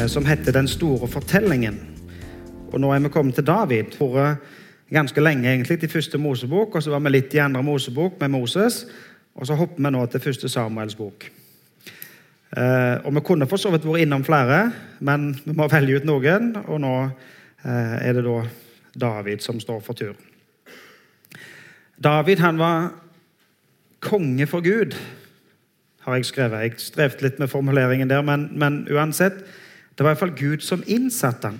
eh, som heter Den store fortellingen. Og nå er vi kommet til David. Hvor ganske lenge egentlig til første Mosebok, og så var vi litt i andre Mosebok med Moses. Og så hopper vi nå til første Samuels bok. Eh, og Vi kunne for så vidt vært innom flere, men vi må velge ut noen. Og nå eh, er det da David som står for tur. David han var konge for Gud, har jeg skrevet. Jeg strevde litt med formuleringen der, men, men uansett Det var iallfall Gud som innsatte ham.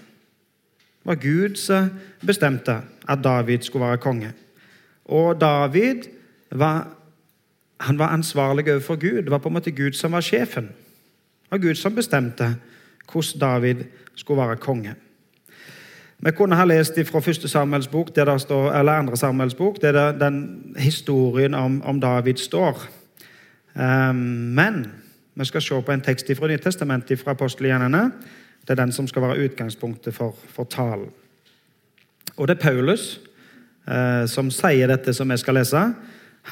Det var Gud som bestemte at David skulle være konge. Og David var, han var ansvarlig overfor Gud. Det var på en måte Gud som var sjefen. Det var Gud som bestemte hvordan David skulle være konge. Vi kunne ha lest fra første Samuels bok, står, eller andre Samuels bok, der den historien om, om David står. Um, men vi skal se på en tekst fra Nytestamentet fra apostelgjerningene. Det er den som skal være utgangspunktet for, for talen. Og det er Paulus eh, som sier dette som jeg skal lese.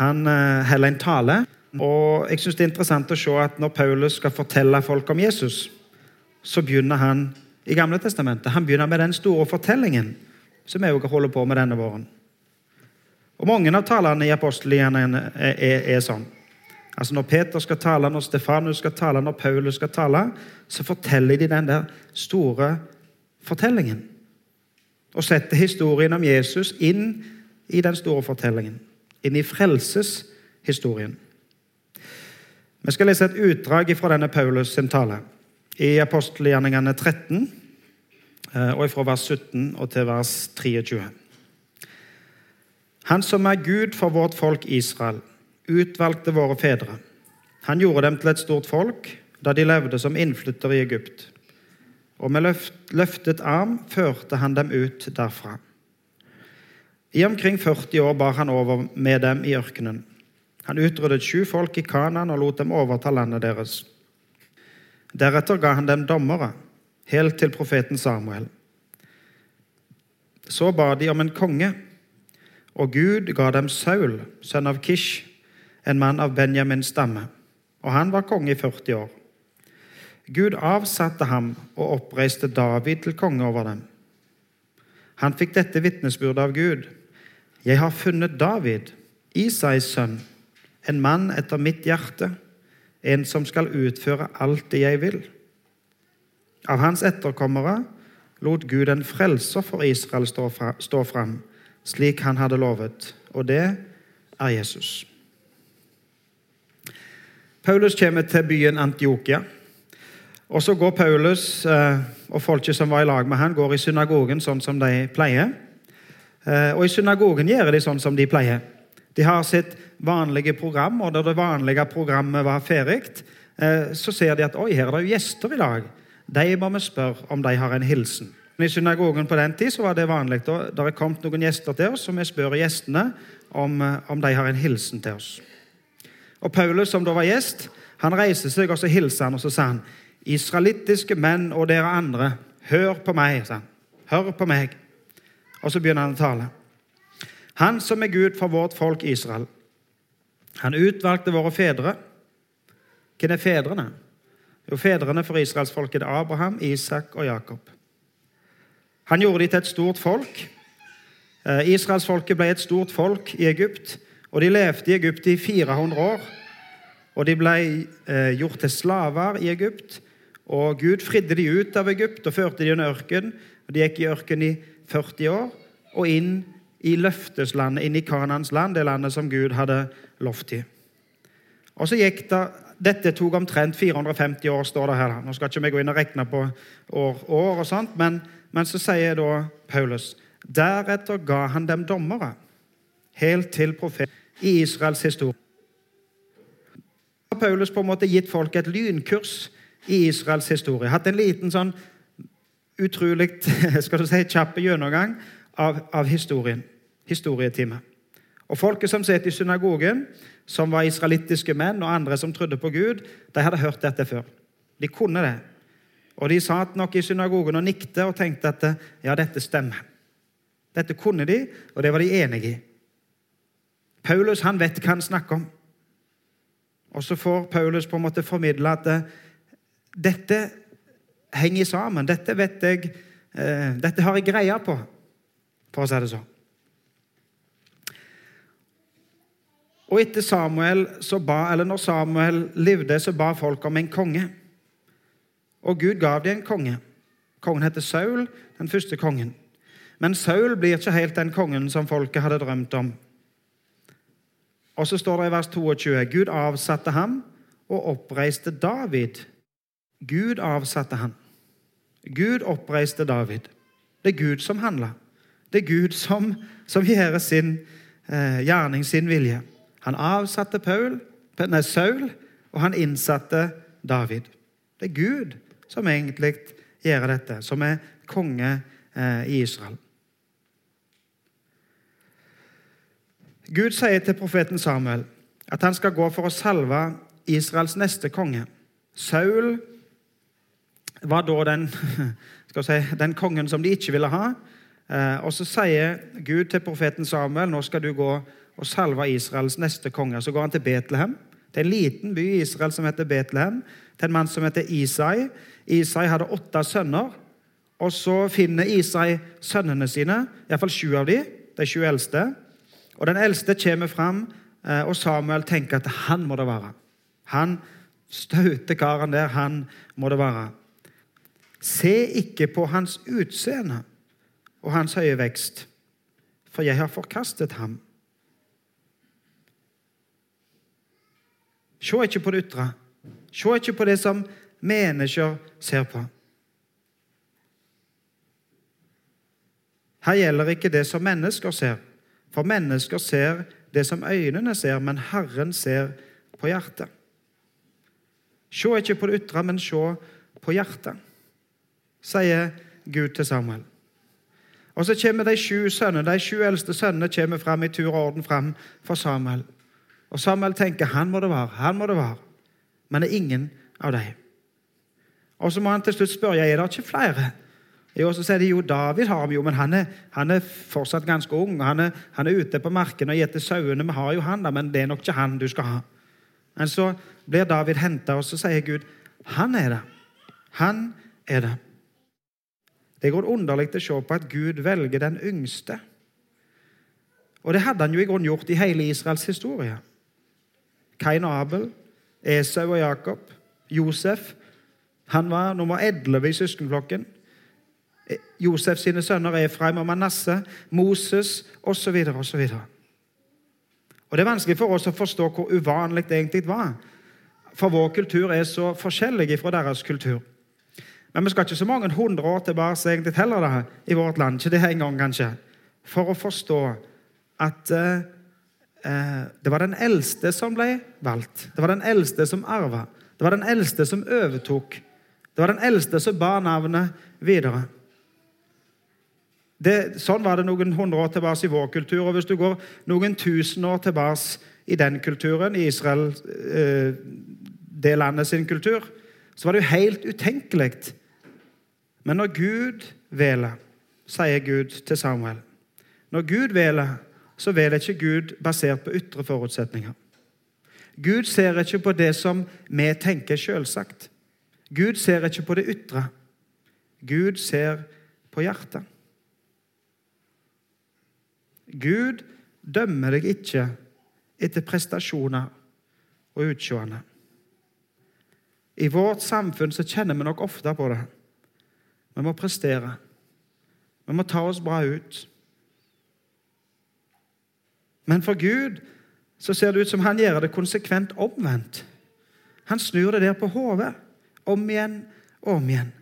Han eh, holder en tale. Og jeg synes Det er interessant å se at når Paulus skal fortelle folk om Jesus, så begynner han i Gamle testamentet. Han begynner med den store fortellingen som vi også holder på med denne våren. Og Mange av talene i apostelgjerningene er, er, er, sånn. Altså Når Peter skal tale, når Stefanus skal tale, når Paulus skal tale, så forteller de den der store fortellingen. Og setter historien om Jesus inn i den store fortellingen. Inn i frelseshistorien. Vi skal lese et utdrag fra denne Paulus sin tale i apostelgjerningene 13, eh, og fra vers 17 og til vers 23. Han som er Gud for vårt folk Israel, utvalgte våre fedre. Han gjorde dem til et stort folk da de levde som innflyttere i Egypt. Og med løftet arm førte han dem ut derfra. I omkring 40 år bar han over med dem i ørkenen. Han utryddet sju folk i Kanan og lot dem overta landet deres. Deretter ga han dem dommere, helt til profeten Samuel. Så ba de om en konge, og Gud ga dem Saul, sønn av Kish, en mann av Benjamins stamme, og han var konge i 40 år. Gud avsatte ham og oppreiste David til konge over dem. Han fikk dette vitnesbyrdet av Gud. Jeg har funnet David, Isais sønn, en mann etter mitt hjerte en som skal utføre alt det jeg vil. Av hans etterkommere lot Gud en frelser for Israel stå fram, slik han hadde lovet, og det er Jesus. Paulus kommer til byen Antiokia. og Så går Paulus eh, og folket som var i lag med han, går i synagogen sånn som de pleier. Eh, og I synagogen gjør de sånn som de pleier. De har sitt vanlige program, og da det vanlige programmet var ferdig, eh, så ser de at oi, her er det jo gjester i dag. De må vi spørre om de har en hilsen. I synagogen på den tid så var det vanlig. Det er kommet noen gjester til oss, og vi spør gjestene om, om de har en hilsen til oss. Og Paulus, som da var gjest, han reiste seg og så hilste han, og så sa han Israelittiske menn og dere andre, hør på meg. sa han. Hør på meg. Og så begynner han å tale. Han som er Gud for vårt folk Israel. Han utvalgte våre fedre. Hvem er fedrene? Jo, Fedrene for israelsfolket er Abraham, Isak og Jakob. Han gjorde de til et stort folk. Eh, Israelsfolket ble et stort folk i Egypt, og de levde i Egypt i 400 år. Og de ble eh, gjort til slaver i Egypt. Og Gud fridde de ut av Egypt og førte de i en ørken. Og De gikk i ørken i 40 år og inn i løfteslandet, inn i Kanans land, det landet som Gud hadde lovt dem. Og så gikk det, Dette tok omtrent 450 år, står det her. Nå skal ikke vi gå inn og regne på år, år og sånt, men, men så sier da Paulus Deretter ga han dem dommere, helt til profet i Israels historie. Har Paulus på en måte gitt folk et lynkurs i Israels historie. Hatt en liten sånn utrolig skal du si, kjapp gjennomgang av, av historien. Historietime. Og Folket som satt i synagogen, som var israelittiske menn og andre som trodde på Gud, de hadde hørt dette før. De kunne det. Og De satt nok i synagogen og nikte og tenkte at ja, dette stemmer. Dette kunne de, og det var de enige i. Paulus han vet hva han snakker om. Og så får Paulus på en måte formidle at dette henger sammen. Dette vet jeg eh, Dette har jeg greie på, for å si det sånn. Og etter Samuel så ba, eller når Samuel levde, så ba folk om en konge. Og Gud gav dem en konge. Kongen heter Saul, den første kongen. Men Saul blir ikke helt den kongen som folket hadde drømt om. Og så står det i vers 22.: Gud avsatte ham og oppreiste David. Gud avsatte ham. Gud oppreiste David. Det er Gud som handler. Det er Gud som, som gjør sin eh, gjerning, sin vilje. Han avsatte Paul, nei, Saul, og han innsatte David. Det er Gud som egentlig gjør dette, som er konge eh, i Israel. Gud sier til profeten Samuel at han skal gå for å salve Israels neste konge. Saul var da den, si, den kongen som de ikke ville ha. Eh, og Så sier Gud til profeten Samuel nå skal du gå og salve Israels neste konge. Så går han til Betlehem, til en liten by i Israel som heter Betlehem, til en mann som heter Isai. Isai hadde åtte sønner. Og Så finner Isai sønnene sine, iallfall sju av dem, de sju eldste. Og Den eldste kommer fram, eh, og Samuel tenker at han må det være. Han staute karen der, han må det være. Se ikke på hans utseende og hans høye vekst, for jeg har forkastet ham. Se ikke på det ytre. Se ikke på det som mennesker ser på. Her gjelder ikke det som mennesker ser, for mennesker ser det som øynene ser, men Herren ser på hjertet. Se ikke på det ytre, men se på hjertet, sier Gud til Samuel. Og Så kommer de sju sønnene, de sju eldste sønnene kommer fram i tur og orden fram for Samuel. Og Samuel tenker han må det være, han må det være. Men det er ingen av dem. Og så må han til slutt spørre er det ikke flere. Jo, så sier de jo David har vi jo, men han er, han er fortsatt ganske ung. Han er, han er ute på marken og gjeter sauene. Vi har jo han da, men det er nok ikke han du skal ha. Men så blir David henta, og så sier Gud han er det. Han er det. Det går underlig å se på at Gud velger den yngste. Og det hadde han jo i grunnen gjort i hele Israels historie. Kain og Abel, Esau og Jakob, Josef. Han var nummer 11 i søskenflokken. Josef sine sønner Efraim og Manasseh, Moses osv. osv. Og Det er vanskelig for oss å forstå hvor uvanlig det egentlig var. For vår kultur er så forskjellig fra deres kultur. Men vi skal ikke så mange hundre år tilbake egentlig heller da, i vårt land, ikke det en gang kanskje, for å forstå at eh, Eh, det var den eldste som ble valgt. Det var den eldste som arva. Det var den eldste som overtok. Det var den eldste som bar navnet videre. Det, sånn var det noen hundre år tilbake i vår kultur. og Hvis du går noen tusen år tilbake i den kulturen, i Israel, eh, det landet sin kultur, så var det jo helt utenkelig. Men når Gud veler, sier Gud til Samuel Når Gud veler, så veler ikke Gud basert på ytre forutsetninger. Gud ser ikke på det som vi tenker selvsagt. Gud ser ikke på det ytre. Gud ser på hjertet. Gud dømmer deg ikke etter prestasjoner og utseende. I vårt samfunn så kjenner vi nok ofte på det. Vi må prestere. Vi må ta oss bra ut. Men for Gud så ser det ut som han gjør det konsekvent omvendt. Han snur det der på hodet. Om igjen om igjen.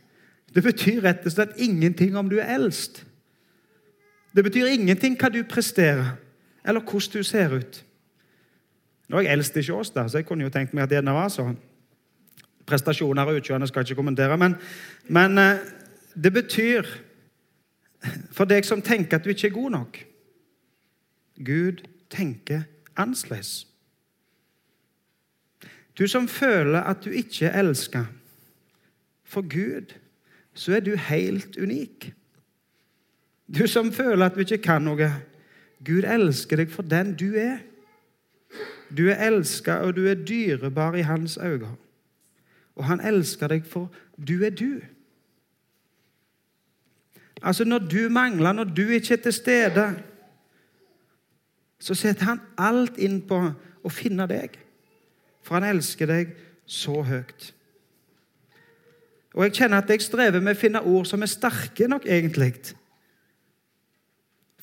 Det betyr rett og slett ingenting om du er eldst. Det betyr ingenting hva du presterer, eller hvordan du ser ut. Nå er jeg eldst i da, så jeg kunne jo tenkt meg at det var sånn. Prestasjoner og utkjørende skal jeg ikke kommentere, men, men eh, det betyr for deg som tenker at du ikke er god nok Gud tenker annerledes. Du som føler at du ikke er elska for Gud, så er du helt unik. Du som føler at du ikke kan noe. Gud elsker deg for den du er. Du er elska, og du er dyrebar i hans øyne. Og han elsker deg for du er du. Altså Når du mangler, når du ikke er til stede, så setter han alt inn på å finne deg. For han elsker deg så høyt. Og jeg kjenner at jeg strever med å finne ord som er sterke nok, egentlig.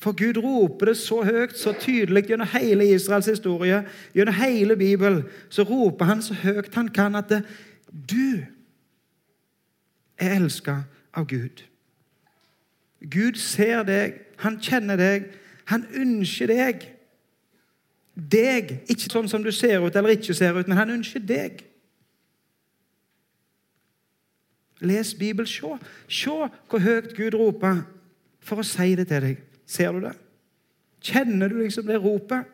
For Gud roper det så høyt, så tydelig gjennom hele Israels historie, gjennom hele Bibelen, så roper han så høyt han kan at det, du er elska av Gud. Gud ser deg, han kjenner deg, han ønsker deg. Deg. Ikke sånn som du ser ut eller ikke ser ut, men han ønsker deg. Les Bibelen. Se. Se hvor høyt Gud roper for å si det til deg. Ser du det? Kjenner du liksom det ropet?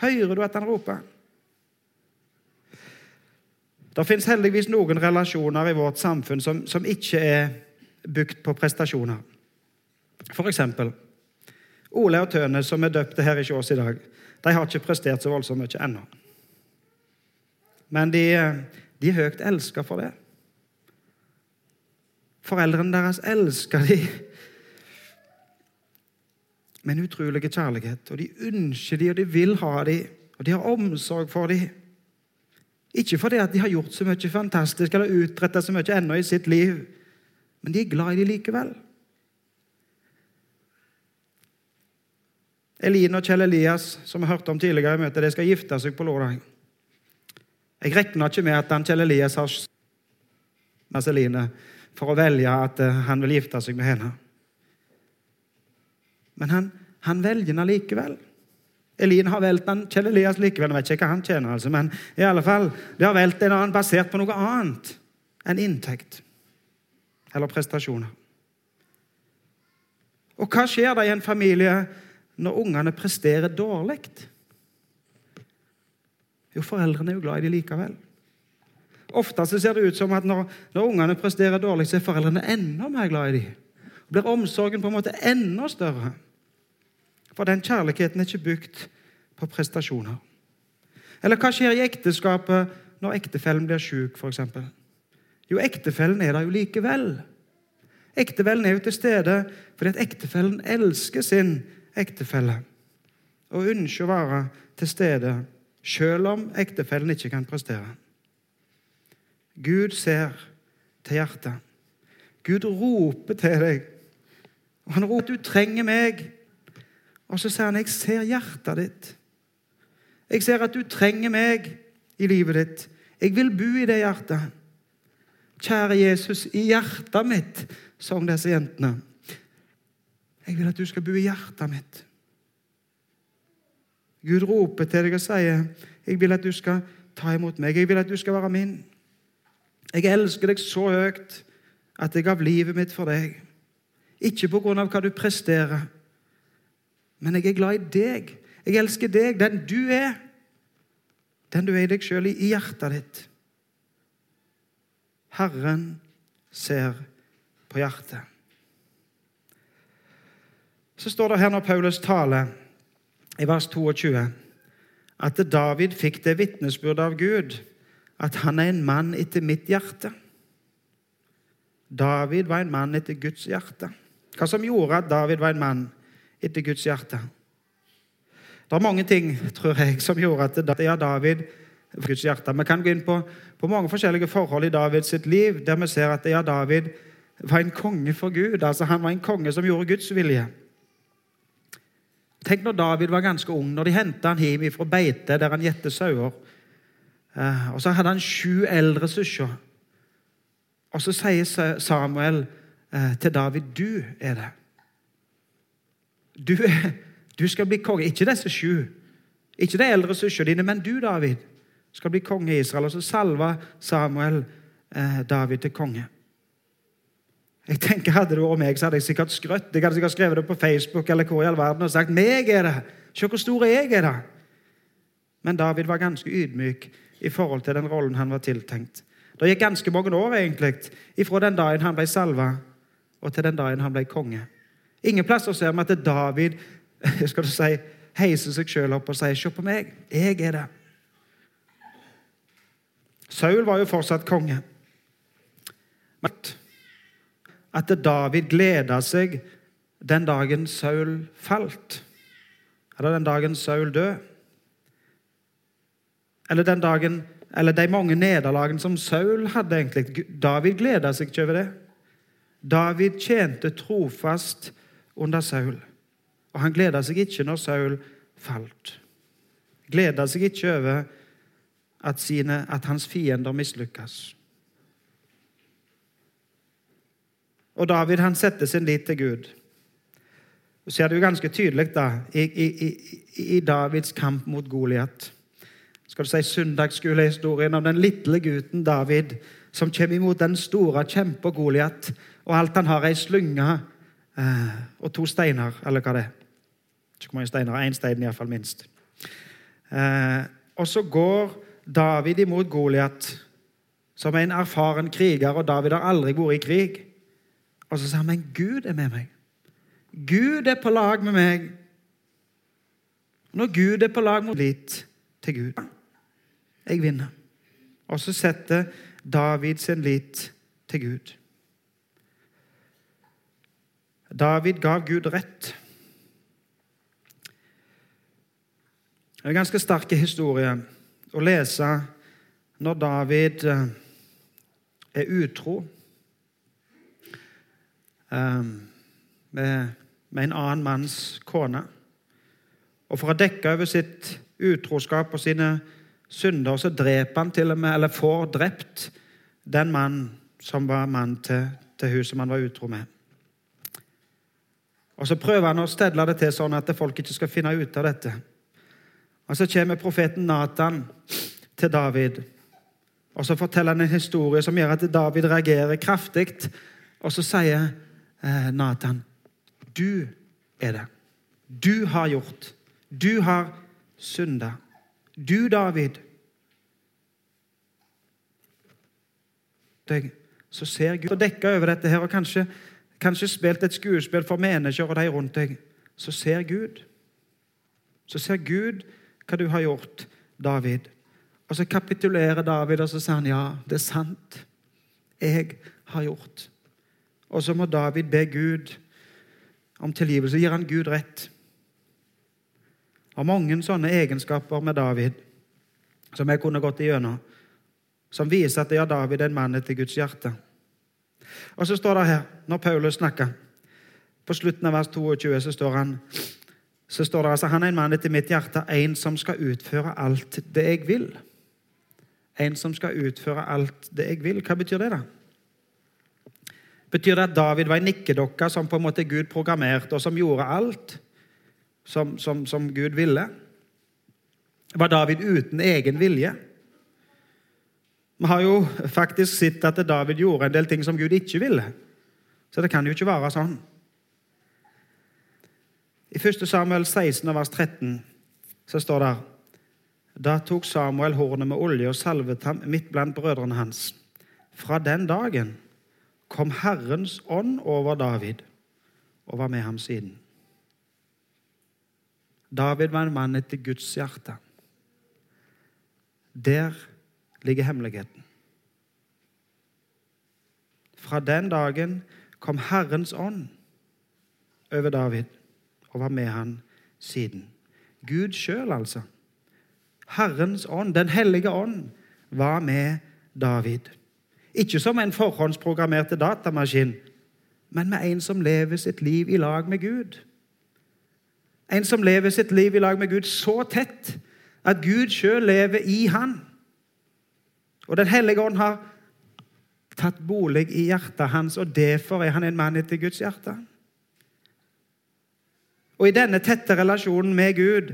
Hører du at han roper? Det fins heldigvis noen relasjoner i vårt samfunn som, som ikke er bygd på prestasjoner. For eksempel Ole og Tøne, som er døpte her i Kjås i dag, de har ikke prestert så voldsomt mye ennå. Men de, de er høyt elska for det. Foreldrene deres elsker de med en utrolig kjærlighet. Og de ønsker de, og de vil ha de, og de har omsorg for de. Ikke fordi at de har gjort så mye fantastisk eller utretta så mye ennå i sitt liv, men de er glad i de likevel. Eline og Kjell Elias, som vi hørte om tidligere i møtet, de skal gifte seg på lørdag. Jeg regner ikke med at han Kjell Elias har Eline for å velge at eh, han vil gifte seg med henne. Men han, han velger den likevel. Elin har valgt han, Kjell Elias likevel. Jeg vet ikke hva han tjener, altså, men i alle fall, de har valgt en annen basert på noe annet enn inntekt eller prestasjoner. Og hva skjer da i en familie når ungene presterer dårlig? Jo, foreldrene er jo glad i dem likevel. Ofte ser det ut som at når, når ungene presterer dårlig, så er foreldrene enda mer glad i dem. Blir omsorgen på en måte enda større. For den kjærligheten er ikke bygd på prestasjoner. Eller hva skjer i ekteskapet når ektefellen blir syk, f.eks.? Jo, ektefellen er der jo likevel. Ektefellen er jo til stede fordi at ektefellen elsker sin ektefelle og ønsker å være til stede selv om ektefellen ikke kan prestere. Gud ser til hjertet. Gud roper til deg. Og Han roper 'Du trenger meg'. Og så sier han 'Jeg ser hjertet ditt'. Jeg ser at du trenger meg i livet ditt. Jeg vil bo i det hjertet. Kjære Jesus, i hjertet mitt, sang disse jentene. Jeg vil at du skal bo i hjertet mitt. Gud roper til deg og sier, 'Jeg vil at du skal ta imot meg. Jeg vil at du skal være min.' Jeg elsker deg så høyt at jeg gav livet mitt for deg. Ikke på grunn av hva du presterer, men jeg er glad i deg. Jeg elsker deg, den du er. Den du er i deg sjøl, i hjertet ditt. Herren ser på hjertet. Så står det her når Paulus taler, i vers 22, at David fikk det vitnesbyrdet av Gud at han er en mann etter mitt hjerte. David var en mann etter Guds hjerte. Hva som gjorde at David var en mann etter Guds hjerte? Det er mange ting tror jeg, som gjorde at det er David Guds hjerte. Vi kan gå inn på, på, mange forskjellige forhold i Davids liv, der vi ser at ja, David var en konge for Gud. altså Han var en konge som gjorde Guds vilje. Tenk når David var ganske ung, når de henta han hjem fra beite der han gjette sauer. Eh, og Så hadde han sju eldre søsken. Og så sier Samuel eh, til David 'Du er det'. Du, du skal bli konge. Ikke disse sju. Ikke de eldre søstrene dine, men du, David skal bli konge i Israel. Og så salva Samuel eh, David til konge. Jeg tenker, Hadde det vært meg, så hadde jeg sikkert skrøtt. Jeg hadde sikkert skrevet det på Facebook eller hvor i all verden og sagt 'meg er det'. Se hvor stor jeg er, da. Men David var ganske ydmyk i forhold til den rollen han var tiltenkt. Det gikk ganske mange år egentlig, ifra den dagen han ble salva, og til den dagen han ble konge. Ingen plasser ser vi at David skal du si, heiser seg sjøl opp og sier 'Se på meg, jeg er det'. Saul var jo fortsatt konge. at David gleda seg den dagen Saul falt? Eller den dagen Saul død? Eller den dagen, eller de mange nederlagene som Saul hadde? egentlig. David gleda seg ikke over det. David tjente trofast under Saul, og han gleda seg ikke når Saul falt. Gleda seg ikke over at, sine, at hans fiender mislykkes. Og David han setter sin lit til Gud. Du ser det jo ganske tydelig da, i, i, i Davids kamp mot Goliat. Skal du si søndagsskolehistorien om den lille gutten David som kommer imot den store kjempa Goliat, og alt han har, ei slynge og to steiner, eller hva det er. Ikke hvor mange steiner, Én stein iallfall minst. Eh, og så går David imot Goliat som er en erfaren kriger, og David har aldri vært i krig. Og så sa han, men Gud er med meg. Gud er på lag med meg. Når Gud er på lag med lit til Gud. Jeg vinner. Og så setter David sin lit til Gud. David gav Gud rett. Det er en ganske sterk historie å lese når David eh, er utro eh, med, en annen manns kone. Og for å dekke over sitt utroskap og sine synder, så dreper han til og med, eller får drept den mann som var mann til, til hun som han var utro med. Og Så prøver han å stedle det til sånn at folk ikke skal finne ut av dette. Og Så kommer profeten Nathan til David. Og Så forteller han en historie som gjør at David reagerer kraftig. Og så sier eh, Nathan, 'Du er det. Du har gjort. Du har synda. Du, David.' Så ser Gud og dekker over dette her, og kanskje, kanskje spilt et skuespill for mennesker og de rundt deg. Så ser Gud. Så ser Gud hva du har gjort, David. Og så kapitulerer David og så sier han, ja, det er sant. Jeg har gjort. Og så må David be Gud om tilgivelse. Gir han Gud rett. Det er mange sånne egenskaper med David som jeg kunne gått igjennom, som viser at ja, David er en mann etter Guds hjerte. Og så står det her, når Paulus snakker, på slutten av vers 22, så står han så står det altså han er en mann etter mitt hjerte, en som skal utføre alt det jeg vil. En som skal utføre alt det jeg vil. Hva betyr det, da? Betyr det at David var en nikkedokke som på en måte Gud programmerte, og som gjorde alt som, som, som Gud ville? Var David uten egen vilje? Vi har jo faktisk sett at David gjorde en del ting som Gud ikke ville. Så det kan jo ikke være sånn. I 1. Samuel 16, vers 13 så står det Da tok Samuel hornet med olje og salvet ham midt blant brødrene hans. Fra den dagen kom Herrens ånd over David og var med ham siden. David var en mann etter Guds hjerte. Der ligger hemmeligheten. Fra den dagen kom Herrens ånd over David og var med han siden. Gud sjøl, altså. Herrens ånd, Den hellige ånd, var med David. Ikke som en forhåndsprogrammerte datamaskin, men med en som lever sitt liv i lag med Gud. En som lever sitt liv i lag med Gud så tett at Gud sjøl lever i han. Og Den hellige ånd har tatt bolig i hjertet hans, og derfor er han en mann etter Guds hjerte. Og i denne tette relasjonen med Gud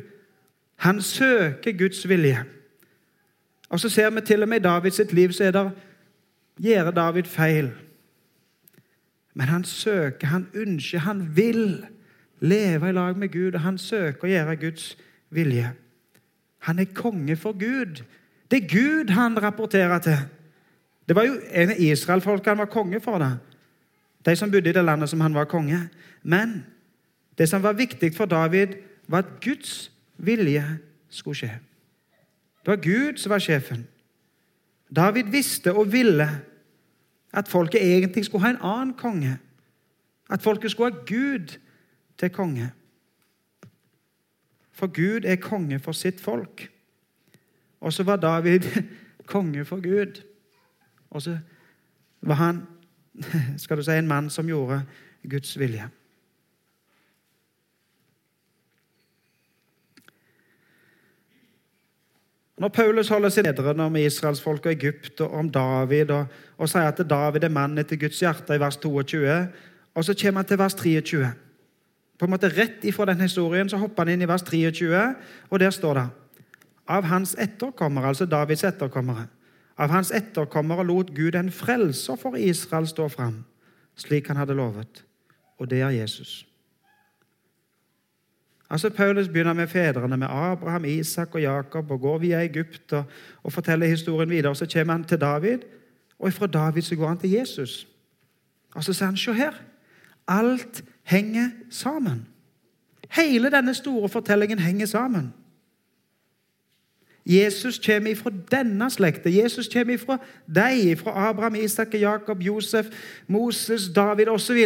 han søker Guds vilje. Og så ser vi til og med i Davids liv så er det, gjør David feil. Men han søker, han ønsker, han vil leve i lag med Gud, og han søker å gjøre Guds vilje. Han er konge for Gud. Det er Gud han rapporterer til. Det var jo en av Israel-folket han var konge for. det. De som bodde i det landet som han var konge. Men det som var viktig for David, var at Guds vilje skulle skje. Det var Gud som var sjefen. David visste og ville at folket egentlig skulle ha en annen konge. At folket skulle ha Gud til konge. For Gud er konge for sitt folk. Og så var David konge for Gud. Og så var han skal du si, en mann som gjorde Guds vilje. Når Paulus holder sin lederen om israelsfolk og Egypt og om David og, og, sier at David er mann etter Guds hjerte i vers 22, og så kommer han til vers 23 På en måte Rett ifra den historien så hopper han inn i vers 23, og der står det Av hans etterkommere, altså Davids etterkommere, av hans etterkommere lot Gud en frelser for Israel stå fram, slik han hadde lovet. Og det er Jesus. Altså Paulus begynner med fedrene, med Abraham, Isak og Jakob, og går via Egypt og, og forteller historien videre. Så kommer han til David, og fra David så går han til Jesus. Og så sier han se her. Alt henger sammen. Hele denne store fortellingen henger sammen. Jesus kommer fra denne slekta. Jesus kommer fra deg, fra Abraham, Isak, Jakob, Josef, Moses, David osv.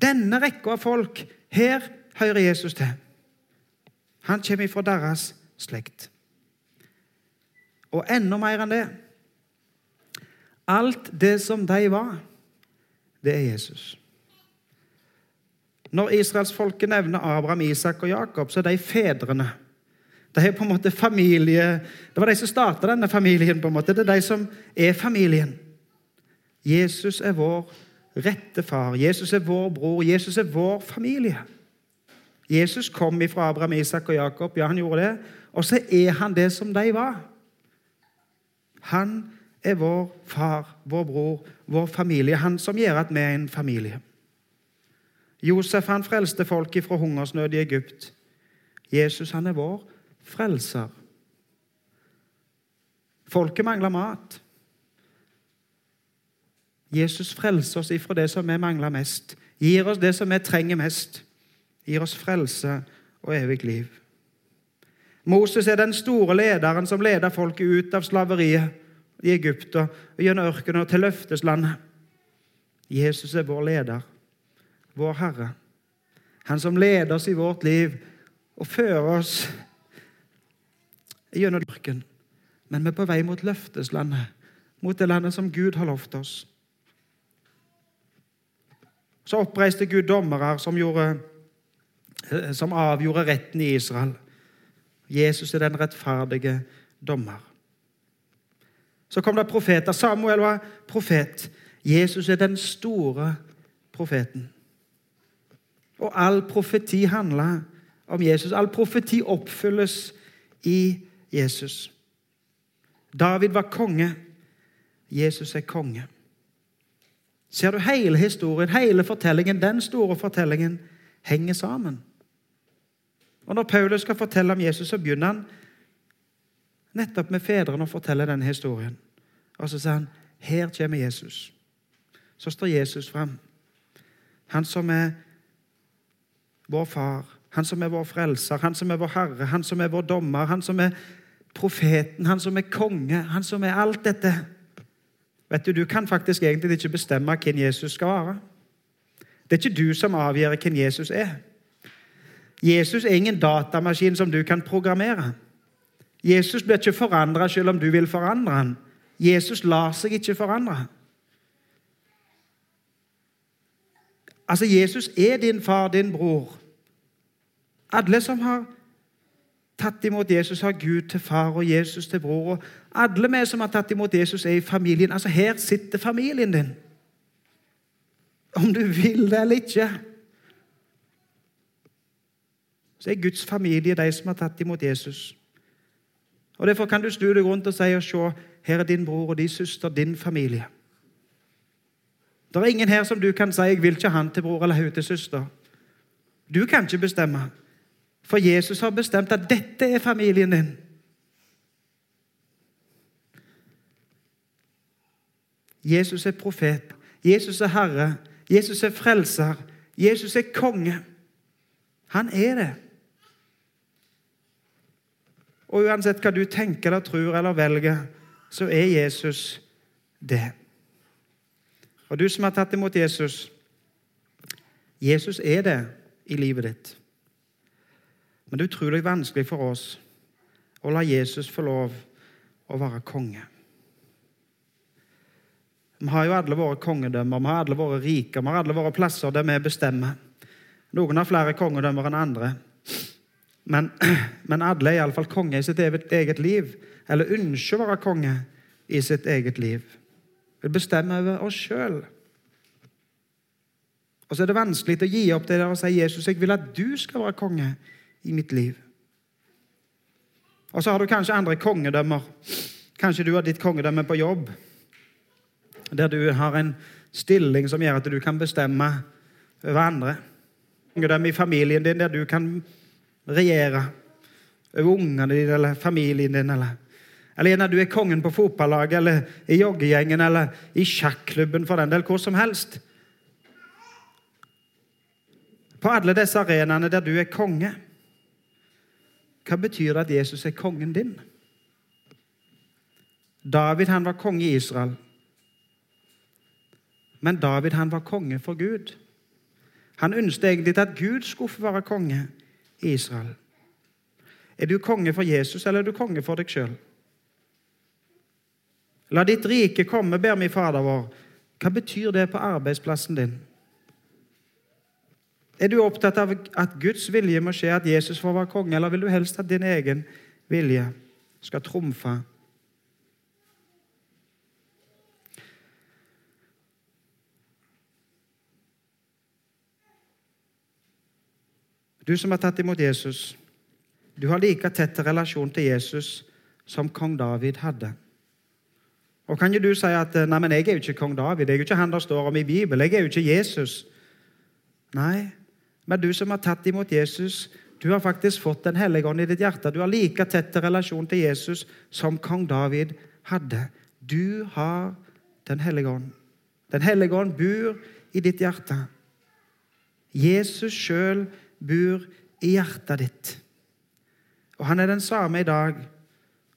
Denne rekka av folk. Her hører Jesus til. Han kommer fra deres slekt. Og enda mer enn det Alt det som de var, det er Jesus. Når israelsfolket nevner Abraham, Isak og Jakob, så er de fedrene. De er på en måte familie, Det var de som starta denne familien. på en måte. Det er de som er familien. Jesus er vår rette far. Jesus er vår bror. Jesus er vår familie. Jesus kom ifra Abraham, Isak og Jakob. Ja, han gjorde det. Og så er han det som de var. Han er vår far, vår bror, vår familie. Han som gjør at vi er en familie. Josef han frelste folk ifra hungersnød i Egypt. Jesus han er vår frelser. Folket mangler mat. Jesus frelser oss ifra det som vi mangler mest. Gir oss det som vi trenger mest gir oss frelse og evig liv. Moses er den store lederen som leder folket ut av slaveriet i Egypt og gjennom ørkenen til løfteslandet. Jesus er vår leder, vår Herre. Han som leder oss i vårt liv og fører oss gjennom ørkenen. Men vi er på vei mot løfteslandet, mot det landet som Gud har lovt oss. Så oppreiste Gud dommere som Eh, som avgjorde retten i Israel. Jesus er den rettferdige dommer. Så kom det profeter. Samuel var profet. Jesus er den store profeten. Og all profeti handler om Jesus. All profeti oppfylles i Jesus. David var konge. Jesus er konge. Ser du hele historien, hele fortellingen, den store fortellingen, henger sammen. Og Når Paulus skal fortelle om Jesus, så begynner han nettopp med fedrene å fortelle denne historien. Og så sier han her kommer Jesus. Så står Jesus fram. Han som er vår far, han som er vår frelser, han som er vår herre, han som er vår dommer, han som er profeten, han som er konge, han som er alt dette. Vet Du du kan faktisk egentlig ikke bestemme hvem Jesus skal være. Det er ikke du som avgjør hvem Jesus er. Jesus er ingen datamaskin som du kan programmere. Jesus blir ikke forandra selv om du vil forandre ham. Jesus lar seg ikke forandre. Altså, Jesus er din far, din bror. Alle som har tatt imot Jesus, har Gud til far og Jesus til bror. Og alle vi som har tatt imot Jesus, er i familien. Altså, Her sitter familien din. Om du vil det eller ikke så er Guds familie de som har tatt imot Jesus. Og Derfor kan du snu deg rundt og si og se her er din bror og din søster, din familie. Det er ingen her som du kan si 'jeg vil ikke han til bror eller hun til søster'. Du kan ikke bestemme. For Jesus har bestemt at dette er familien din. Jesus er profet. Jesus er herre. Jesus er frelser. Jesus er konge. Han er det. Og uansett hva du tenker eller tror eller velger, så er Jesus det. Og du som har tatt imot Jesus, Jesus er det i livet ditt. Men det er utrolig vanskelig for oss å la Jesus få lov å være konge. Vi har jo alle våre kongedømmer, vi har alle våre riker, vi har alle våre plasser der vi bestemmer. Noen har flere kongedømmer enn andre. Men, men alle er iallfall konge i sitt eget liv, eller ønsker å være konge i sitt eget liv. Vi bestemmer over oss sjøl. Og så er det vanskelig å gi opp det der og si Jesus, jeg vil at du skal være konge i mitt liv. Og så har du kanskje andre kongedømmer. Kanskje du har ditt kongedømme på jobb, der du har en stilling som gjør at du kan bestemme over andre. Kongedømme i familien din, der du kan regjere over ungene dine eller familien din. Eller, eller når du er kongen på fotballaget eller i joggegjengen eller i sjakklubben, for den del, hvor som helst. På alle disse arenaene der du er konge, hva betyr det at Jesus er kongen din? David han var konge i Israel. Men David han var konge for Gud. Han ønsket egentlig at Gud skulle få være konge i Israel. Er du konge for Jesus, eller er du konge for deg sjøl? La ditt rike komme, ber vi Fader vår. Hva betyr det på arbeidsplassen din? Er du opptatt av at Guds vilje må skje, at Jesus får være konge, eller vil du helst at din egen vilje skal trumfe? Du som har tatt imot Jesus, du har like tett relasjon til Jesus som kong David hadde. Og kan jo du si at nei, men jeg er jo ikke kong David, jeg er jo ikke han der står om i Bibelen, jeg er jo ikke Jesus. Nei, men du som har tatt imot Jesus, du har faktisk fått Den hellige ånd i ditt hjerte. Du har like tett relasjon til Jesus som kong David hadde. Du har Den hellige ånd. Den hellige ånd bor i ditt hjerte. Jesus sjøl bor i hjertet ditt. Og han er den samme i dag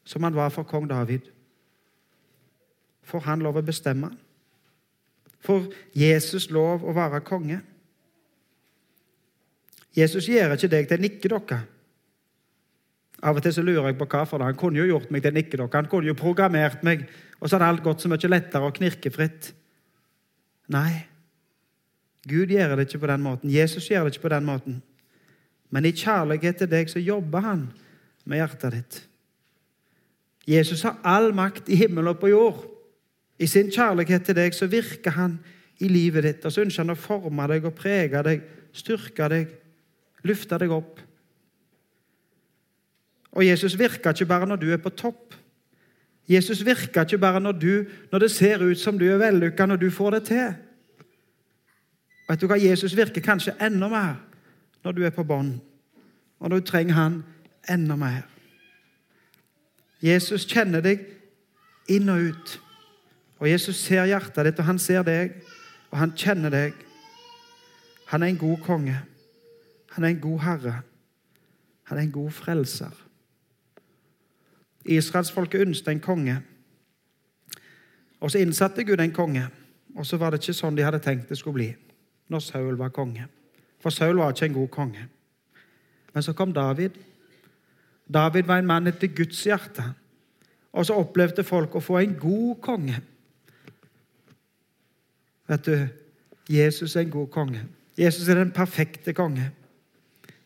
som han var for kong David. Får han lov å bestemme? Får Jesus lov å være konge? Jesus gjør ikke deg til en nikkedokke. Av og til så lurer jeg på hva for det. Han kunne jo gjort meg til en nikkedokke. Han kunne jo programmert meg, og så hadde alt gått så mye lettere og knirkefritt. Nei, Gud gjør det ikke på den måten. Jesus gjør det ikke på den måten. Men i kjærlighet til deg så jobber han med hjertet ditt. Jesus har all makt i himmel og på jord. I sin kjærlighet til deg så virker han i livet ditt. Og så ønsker han å forme deg og prege deg, styrke deg Løfte deg opp. Og Jesus virker ikke bare når du er på topp. Jesus virker ikke bare når, du, når det ser ut som du er vellykka, når du får det til. Vet du hva? Jesus virker kanskje enda mer når du er på bånn, og når du trenger han enda mer. Jesus kjenner deg inn og ut. Og Jesus ser hjertet ditt, og han ser deg, og han kjenner deg. Han er en god konge. Han er en god herre. Han er en god frelser. Israelsfolket ønsket en konge. Og så innsatte Gud en konge. Og så var det ikke sånn de hadde tenkt det skulle bli når Saul var konge. For Saul var ikke en god konge. Men så kom David. David var en mann etter Guds hjerte. Og så opplevde folk å få en god konge. Vet du, Jesus er en god konge. Jesus er den perfekte konge.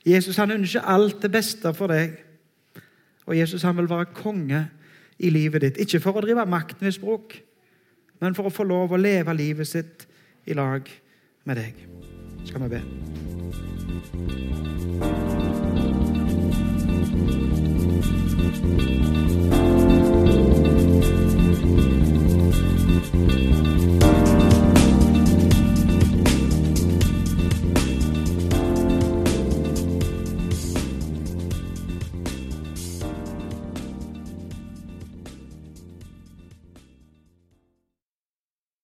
Jesus han ønsker alt det beste for deg. Og Jesus han vil være konge i livet ditt. Ikke for å drive maktmisbruk, men for å få lov å leve livet sitt i lag med deg. Skal vi be. Thank